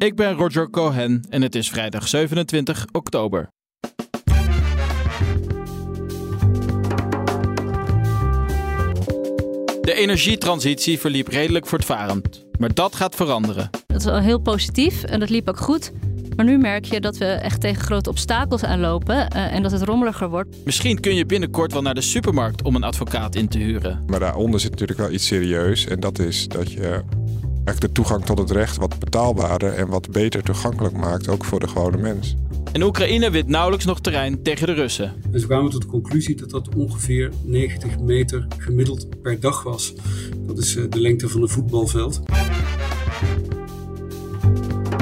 Ik ben Roger Cohen en het is vrijdag 27 oktober. De energietransitie verliep redelijk voortvarend, maar dat gaat veranderen. Dat is wel heel positief en dat liep ook goed. Maar nu merk je dat we echt tegen grote obstakels aanlopen uh, en dat het rommeliger wordt. Misschien kun je binnenkort wel naar de supermarkt om een advocaat in te huren. Maar daaronder zit natuurlijk wel iets serieus en dat is dat je echt de toegang tot het recht wat betaalbaarder en wat beter toegankelijk maakt, ook voor de gewone mens. En Oekraïne wint nauwelijks nog terrein tegen de Russen. En ze kwamen tot de conclusie dat dat ongeveer 90 meter gemiddeld per dag was. Dat is eh, de lengte van een voetbalveld.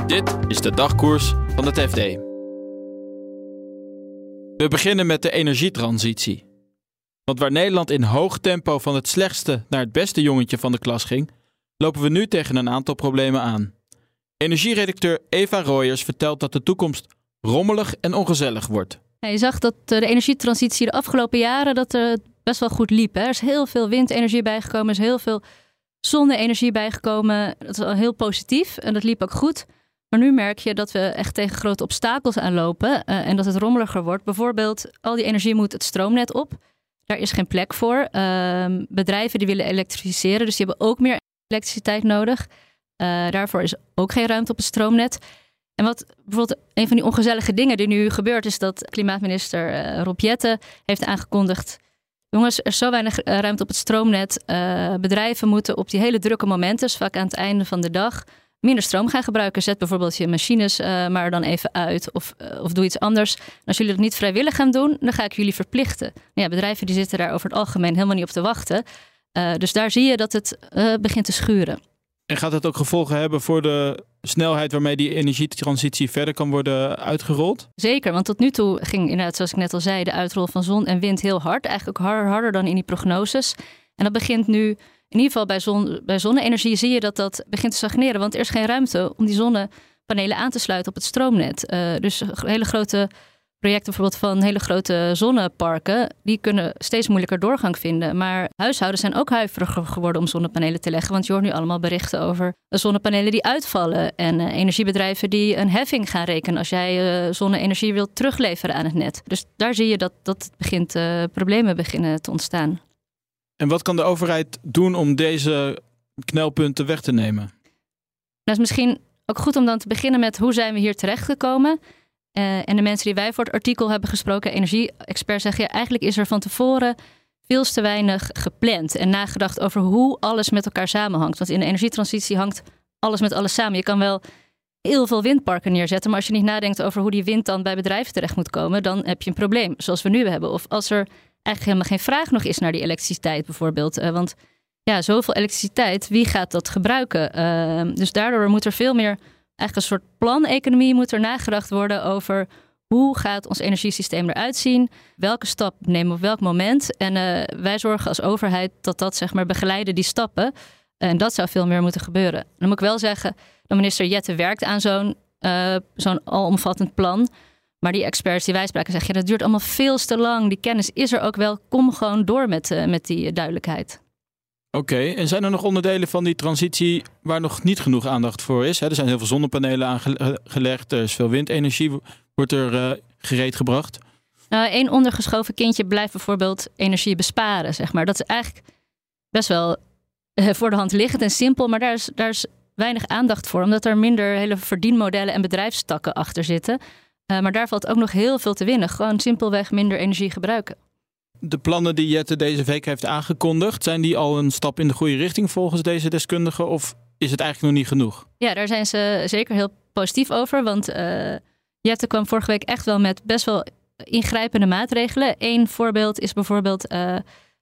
Dit is de dagkoers van het FD. We beginnen met de energietransitie. Want waar Nederland in hoog tempo van het slechtste naar het beste jongetje van de klas ging, lopen we nu tegen een aantal problemen aan. Energieredacteur Eva Royers vertelt dat de toekomst rommelig en ongezellig wordt. Je zag dat de energietransitie de afgelopen jaren dat het best wel goed liep. Hè? Er is heel veel windenergie bijgekomen, er is heel veel zonne-energie bijgekomen. Dat is al heel positief en dat liep ook goed. Maar nu merk je dat we echt tegen grote obstakels aanlopen uh, en dat het rommeliger wordt. Bijvoorbeeld, al die energie moet het stroomnet op. Daar is geen plek voor. Uh, bedrijven die willen elektrificeren, dus die hebben ook meer elektriciteit nodig. Uh, daarvoor is ook geen ruimte op het stroomnet. En wat bijvoorbeeld een van die ongezellige dingen die nu gebeurt, is dat klimaatminister uh, Rob Jette heeft aangekondigd. Jongens, er is zo weinig ruimte op het stroomnet. bedrijven moeten op die hele drukke momenten, dus vaak aan het einde van de dag, minder stroom gaan gebruiken. Zet bijvoorbeeld je machines maar dan even uit of, of doe iets anders. Als jullie dat niet vrijwillig gaan doen, dan ga ik jullie verplichten. Ja, bedrijven die zitten daar over het algemeen helemaal niet op te wachten. Uh, dus daar zie je dat het begint te schuren. En gaat het ook gevolgen hebben voor de snelheid waarmee die energietransitie verder kan worden uitgerold? Zeker, want tot nu toe ging inderdaad, zoals ik net al zei, de uitrol van zon en wind heel hard. Eigenlijk ook harder, harder dan in die prognoses. En dat begint nu in ieder geval bij, zon, bij zonne-energie zie je dat dat begint te stagneren. Want er is geen ruimte om die zonnepanelen aan te sluiten op het stroomnet. Uh, dus hele grote projecten, bijvoorbeeld van hele grote zonneparken, die kunnen steeds moeilijker doorgang vinden. Maar huishoudens zijn ook huiveriger geworden om zonnepanelen te leggen. Want je hoort nu allemaal berichten over zonnepanelen die uitvallen. En uh, energiebedrijven die een heffing gaan rekenen als jij uh, zonne-energie wilt terugleveren aan het net. Dus daar zie je dat, dat begint, problemen beginnen te ontstaan. En wat kan de overheid doen om deze knelpunten weg te nemen? Dat is misschien ook goed om dan te beginnen met hoe zijn we hier terechtgekomen. Uh, en de mensen die wij voor het artikel hebben gesproken, energie-experts, zeggen ja, eigenlijk is er van tevoren veel te weinig gepland en nagedacht over hoe alles met elkaar samenhangt. Want in de energietransitie hangt alles met alles samen. Je kan wel heel veel windparken neerzetten, maar als je niet nadenkt over hoe die wind dan bij bedrijven terecht moet komen, dan heb je een probleem, zoals we nu hebben. Of als er eigenlijk helemaal geen vraag nog is naar die elektriciteit bijvoorbeeld. Uh, want ja, zoveel elektriciteit, wie gaat dat gebruiken? Uh, dus daardoor moet er veel meer, eigenlijk een soort planeconomie moet er nagedacht worden over hoe gaat ons energiesysteem eruit zien? Welke stap nemen we op welk moment? En uh, wij zorgen als overheid dat dat zeg maar begeleiden die stappen. En dat zou veel meer moeten gebeuren. Dan moet ik wel zeggen, de minister Jette werkt aan zo'n uh, zo'n alomvattend plan. Maar die experts die wij spraken zeggen, dat duurt allemaal veel te lang. Die kennis is er ook wel. Kom gewoon door met, uh, met die duidelijkheid. Oké, en zijn er nog onderdelen van die transitie waar nog niet genoeg aandacht voor is? er zijn heel veel zonnepanelen aangelegd, er is veel windenergie, wordt er uh, gereed gebracht. Nou, één ondergeschoven kindje blijft bijvoorbeeld energie besparen, zeg maar. Dat is eigenlijk best wel uh, voor de hand liggend en simpel, maar daar is, daar is weinig aandacht voor, omdat er minder hele verdienmodellen en bedrijfstakken achter zitten. Uh, maar daar valt ook nog heel veel te winnen. Gewoon simpelweg minder energie gebruiken. De plannen die Jette deze week heeft aangekondigd, zijn die al een stap in de goede richting volgens deze deskundigen? Of is het eigenlijk nog niet genoeg? Ja, daar zijn ze zeker heel positief over. Want uh, Jette kwam vorige week echt wel met best wel ingrijpende maatregelen. Eén voorbeeld is bijvoorbeeld uh,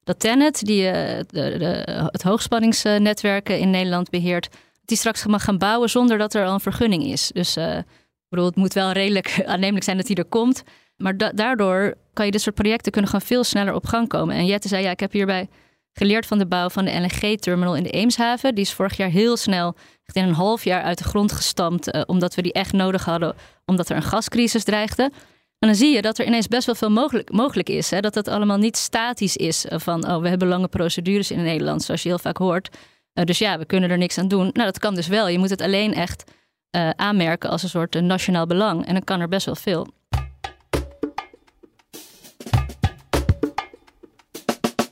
dat Tenet, die de, de, het hoogspanningsnetwerken in Nederland beheert, die straks mag gaan bouwen zonder dat er al een vergunning is. Dus Ik het moet wel redelijk aannemelijk zijn dat hij er komt. Maar daardoor kan je dit soort projecten kunnen gewoon veel sneller op gang komen. En Jette zei, ja, ik heb hierbij geleerd van de bouw van de LNG-terminal in de Eemshaven. Die is vorig jaar heel snel, echt in een half jaar uit de grond gestampt, uh, omdat we die echt nodig hadden, omdat er een gascrisis dreigde. En dan zie je dat er ineens best wel veel mogelijk, mogelijk is. Hè? Dat het allemaal niet statisch is uh, van, oh, we hebben lange procedures in Nederland, zoals je heel vaak hoort. Uh, dus ja, we kunnen er niks aan doen. Nou, dat kan dus wel. Je moet het alleen echt aanmerken als een soort nationaal belang. En dan kan er best wel veel.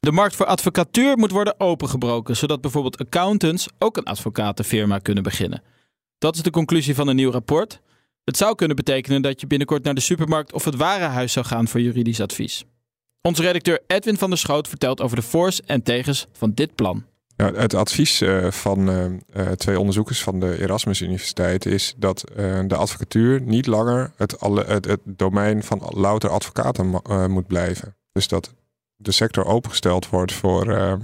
De markt voor advocatuur moet worden opengebroken, zodat bijvoorbeeld accountants ook een advocatenfirma kunnen beginnen. Dat is de conclusie van een nieuw rapport. Het zou kunnen betekenen dat je binnenkort naar de supermarkt of het warenhuis zou gaan voor juridisch advies. Onze redacteur Edwin van der Schoot vertelt over de voor's en tegens van dit plan. Ja, het advies eh, van eh, eh, twee onderzoekers van de Erasmus Universiteit is dat de advocatuur niet langer het, het domein van louter advocaten moet blijven. Dus dat de sector opengesteld wordt voor, uh,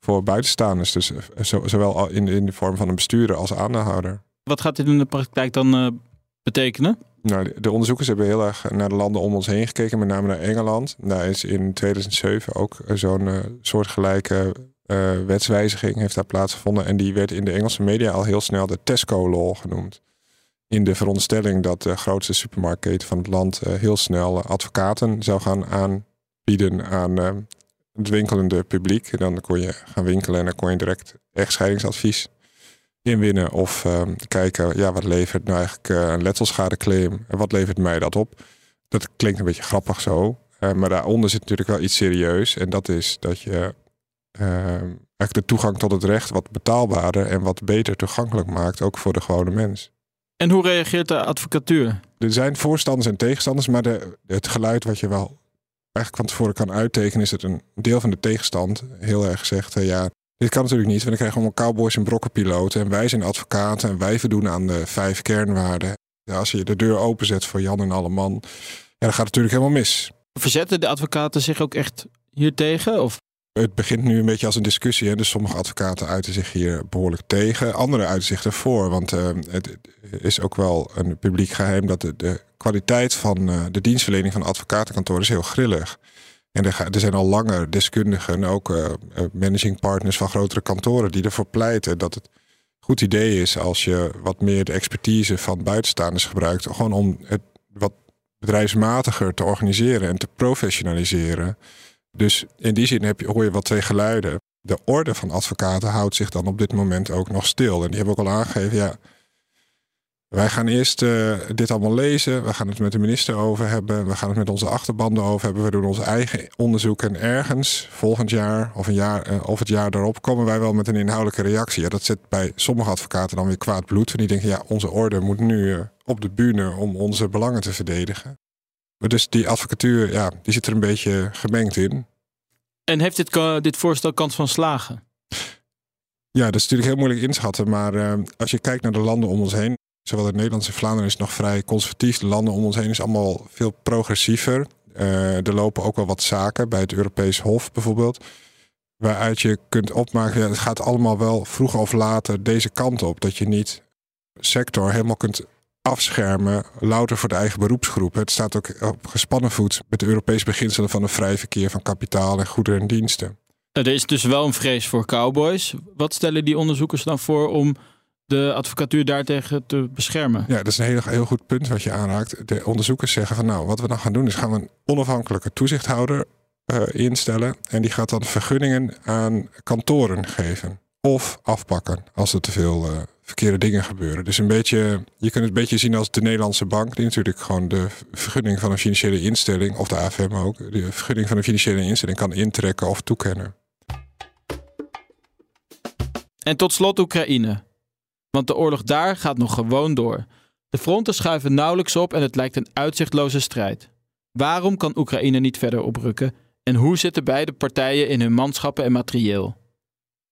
voor buitenstaanders. Dus eh, zowel in, in de vorm van een bestuurder als aandeelhouder. Wat gaat dit in de praktijk dan uh, betekenen? Nou, de onderzoekers hebben heel erg naar de landen om ons heen gekeken, met name naar Engeland. Daar is in 2007 ook zo'n uh, soortgelijke uh, wetswijziging heeft daar plaatsgevonden. En die werd in de Engelse media al heel snel de Tesco-law genoemd. In de veronderstelling dat de grootste supermarktketen van het land heel snel advocaten zou gaan aan bieden aan uh, het winkelende publiek. Dan kon je gaan winkelen en dan kon je direct echtscheidingsadvies inwinnen. Of uh, kijken, ja, wat levert nou eigenlijk uh, een letselschadeclaim en wat levert mij dat op? Dat klinkt een beetje grappig zo. maar daaronder zit natuurlijk wel iets serieus. En dat is dat je eigenlijk de toegang tot het recht wat betaalbaarder en wat beter toegankelijk maakt, ook voor de gewone mens. En hoe reageert de advocatuur? Er zijn voorstanders en tegenstanders, maar de, het geluid wat je wel eigenlijk van tevoren kan uittekenen, is het een deel van de tegenstand heel erg zegt: uh, ja, dit kan natuurlijk niet, want dan krijgen we allemaal cowboys en brokkenpiloten. En wij zijn advocaten en wij voldoen aan de vijf kernwaarden. Ja, als je de deur openzet voor Jan en alle man, ja, dan gaat het natuurlijk helemaal mis. Verzetten de advocaten zich ook echt hier tegen? Of? Het begint nu een beetje als een discussie. Hè? Dus sommige advocaten uiten zich hier behoorlijk tegen. Anderen uiten zich ervoor. Want uh, het is ook wel een publiek geheim dat de, de kwaliteit van uh, de dienstverlening van advocatenkantoren is heel grillig. En er, er zijn al langer deskundigen, ook uh, managing partners van grotere kantoren, die ervoor pleiten dat het goed idee is als je wat meer de expertise van buitenstaanders gebruikt. Gewoon om het wat bedrijfsmatiger te organiseren en te professionaliseren. Dus in die zin heb je, hoor je wat twee geluiden. De orde van advocaten houdt zich dan op dit moment ook nog stil. En die hebben ook al aangegeven, ja, wij gaan eerst uh, dit allemaal lezen. We gaan het met de minister over hebben. We gaan het met onze achterbanden over hebben. We doen ons eigen onderzoek. En ergens volgend jaar of, een jaar, uh, of het jaar daarop komen wij wel met een inhoudelijke reactie. Ja, dat zet bij sommige advocaten dan weer kwaad bloed. Want die denken, ja, onze orde moet nu uh, op de bühne om onze belangen te verdedigen. Maar dus die advocatuur, ja, die zit er een beetje gemengd in. En heeft dit, dit voorstel kans van slagen? Ja, dat is natuurlijk heel moeilijk inschatten. Maar als je kijkt naar de landen om ons heen, zowel in Nederland als Vlaanderen is nog vrij conservatief. De landen om ons heen is allemaal veel progressiever. Uh, er lopen ook wel wat zaken bij het Europees Hof bijvoorbeeld. Waaruit je kunt opmaken, ja, het gaat allemaal wel vroeger of later deze kant op. Dat je niet sector helemaal kunt afschermen, louter voor de eigen beroepsgroep. Het staat ook op gespannen voet met de Europese beginselen van een vrij verkeer van kapitaal en goederen en diensten. Er is dus wel een vrees voor cowboys. Wat stellen die onderzoekers dan voor om de advocatuur daartegen te beschermen. Ja, dat is een heel, heel goed punt wat je aanraakt. De onderzoekers zeggen van nou, wat we dan gaan doen is gaan we een onafhankelijke toezichthouder uh, instellen. En die gaat dan vergunningen aan kantoren geven. Of afpakken als er te veel uh, verkeerde dingen gebeuren. Dus een beetje, je kunt het een beetje zien als de Nederlandse bank, die natuurlijk gewoon de vergunning van een financiële instelling, of de AFM ook, de vergunning van een financiële instelling kan intrekken of toekennen. En tot slot Oekraïne. Want de oorlog daar gaat nog gewoon door. De fronten schuiven nauwelijks op en het lijkt een uitzichtloze strijd. Waarom kan Oekraïne niet verder oprukken? En hoe zitten beide partijen in hun manschappen en materieel?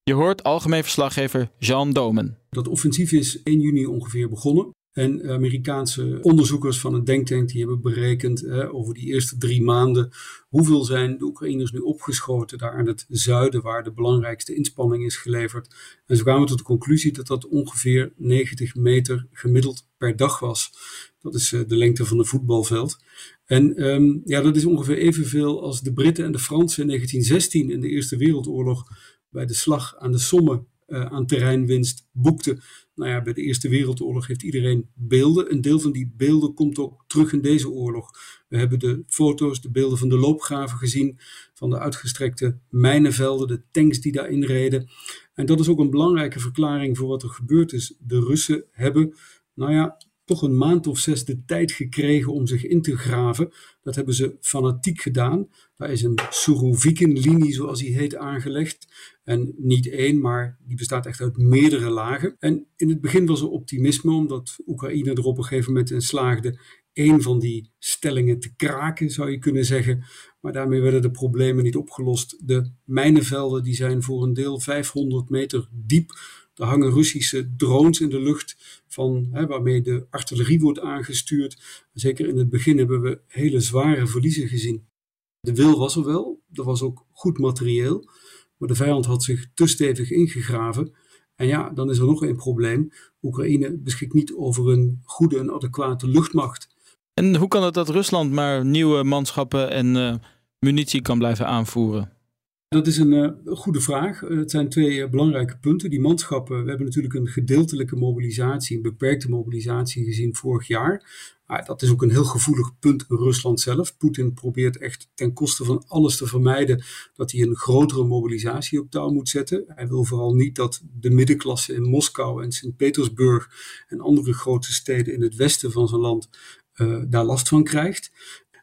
Je hoort algemeen verslaggever Jean Domen. Dat offensief is 1 juni ongeveer begonnen. En Amerikaanse onderzoekers van een denktank die hebben berekend over die eerste drie maanden hoeveel zijn de Oekraïners nu opgeschoten daar aan het zuiden waar de belangrijkste inspanning is geleverd. En ze kwamen tot de conclusie dat dat ongeveer 90 meter gemiddeld per dag was. Dat is uh, de lengte van een voetbalveld. En um, ja, dat is ongeveer evenveel als de Britten en de Fransen in 1916 in de Eerste Wereldoorlog bij de slag aan de Somme aan terreinwinst boekten. Nou ja, bij de Eerste Wereldoorlog heeft iedereen beelden. Een deel van die beelden komt ook terug in deze oorlog. We hebben de foto's, de beelden van de loopgraven gezien, van de uitgestrekte mijnenvelden, de tanks die daarin reden. En dat is ook een belangrijke verklaring voor wat er gebeurd is. De Russen hebben, nou ja, toch een maand of zes de tijd gekregen om zich in te graven. Dat hebben ze fanatiek gedaan. Daar is een Surovikin-linie, zoals die heet, aangelegd. En niet één, maar die bestaat echt uit meerdere lagen. En in het begin was er optimisme, omdat Oekraïne er op een gegeven moment in slaagde een van die stellingen te kraken, zou je kunnen zeggen. Maar daarmee werden de problemen niet opgelost. De mijnenvelden die zijn voor een deel 500 meter diep. Er hangen Russische drones in de lucht van, hè, waarmee de artillerie wordt aangestuurd. Zeker in het begin hebben we hele zware verliezen gezien. De wil was er wel, er was ook goed materieel, maar de vijand had zich te stevig ingegraven. En ja, dan is er nog een probleem. Oekraïne beschikt niet over een goede en adequate luchtmacht. En hoe kan het dat Rusland maar nieuwe manschappen en uh, munitie kan blijven aanvoeren? Dat is een uh, goede vraag. Uh, het zijn twee uh, belangrijke punten. Die manschappen, we hebben natuurlijk een gedeeltelijke mobilisatie, een beperkte mobilisatie gezien vorig jaar. Maar dat is ook een heel gevoelig punt in Rusland zelf. Poetin probeert echt ten koste van alles te vermijden dat hij een grotere mobilisatie op touw moet zetten. Hij wil vooral niet dat de middenklasse in Moskou en Sint-Petersburg en andere grote steden in het westen van zijn land daar last van krijgt.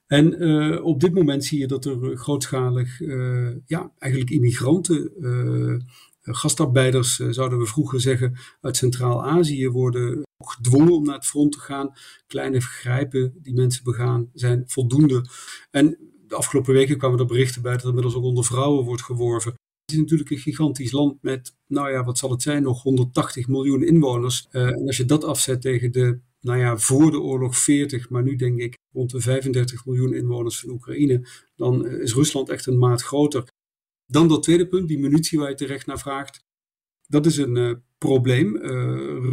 En uh, op dit moment zie je dat er grootschalig, uh, ja, eigenlijk immigranten, uh, gastarbeiders, zouden we vroeger zeggen, uit Centraal-Azië worden gedwongen om naar het front te gaan. Kleine vergrijpen die mensen begaan zijn voldoende. En de afgelopen weken kwamen er berichten bij dat er inmiddels ook onder vrouwen wordt geworven. Het is natuurlijk een gigantisch land met, nou ja, wat zal het zijn, nog 180 miljoen inwoners. en als je dat afzet tegen de nou ja, voor de oorlog 40, maar nu denk ik rond de 35 miljoen inwoners van Oekraïne, dan is Rusland echt een maat groter. Dan dat tweede punt, die munitie waar je terecht naar vraagt. Dat is een uh, probleem. Uh,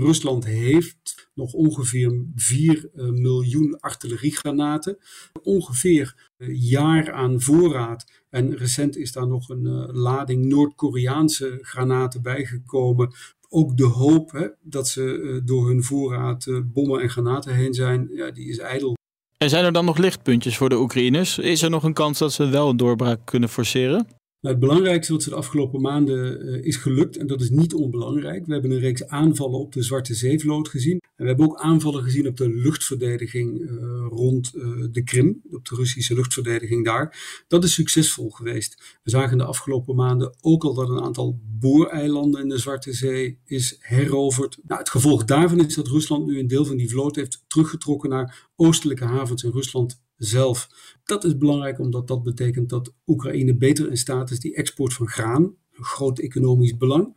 Rusland heeft nog ongeveer 4 uh, eh, miljoen artilleriegranaten. Ongeveer een jaar aan voorraad. En recent is daar nog een lading Noord-Koreaanse granaten bijgekomen ook de hoop dat ze uh, door hun voorraad uh, bommen en granaten heen zijn, ja, die is ijdel. En zijn er dan nog lichtpuntjes voor de Oekraïners? Is er nog een kans dat ze wel een doorbraak kunnen forceren? Het belangrijkste wat ze de afgelopen maanden uh, is gelukt, en dat is niet onbelangrijk. We hebben een reeks aanvallen op de Zwarte Zeevloot gezien. En we hebben ook aanvallen gezien op de luchtverdediging uh, rond uh, de Krim, op de Russische luchtverdediging daar. Dat is succesvol geweest. We zagen de afgelopen maanden ook al dat een aantal booreilanden in de Zwarte Zee is heroverd. Nou, het gevolg daarvan is dat Rusland nu een deel van die vloot heeft teruggetrokken naar oostelijke havens in Rusland zelf. Dat is belangrijk omdat dat betekent dat Oekraïne beter in staat is die export van graan, een groot economisch belang.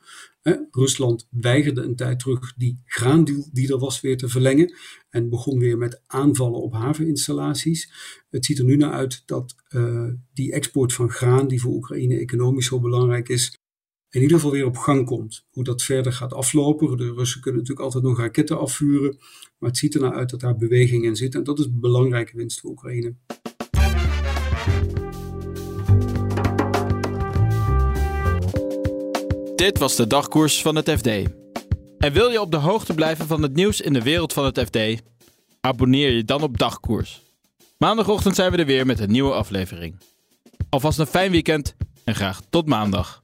Rusland weigerde een tijd terug die graandeal die er was weer te verlengen en begon weer met aanvallen op haveninstallaties. Het ziet er nu naar uit dat uh, die export van graan, die voor Oekraïne economisch zo belangrijk is, in ieder geval weer op gang komt. Hoe dat verder gaat aflopen. De Russen kunnen natuurlijk altijd nog raketten afvuren. Maar het ziet er naar uit dat daar beweging in zit. En dat is een belangrijke winst voor Oekraïne. Dit was de dagkoers van het FD. En wil je op de hoogte blijven van het nieuws in de wereld van het FD? Abonneer je dan op Dagkoers. Maandagochtend zijn we er weer met een nieuwe aflevering. Alvast een fijn weekend en graag tot maandag.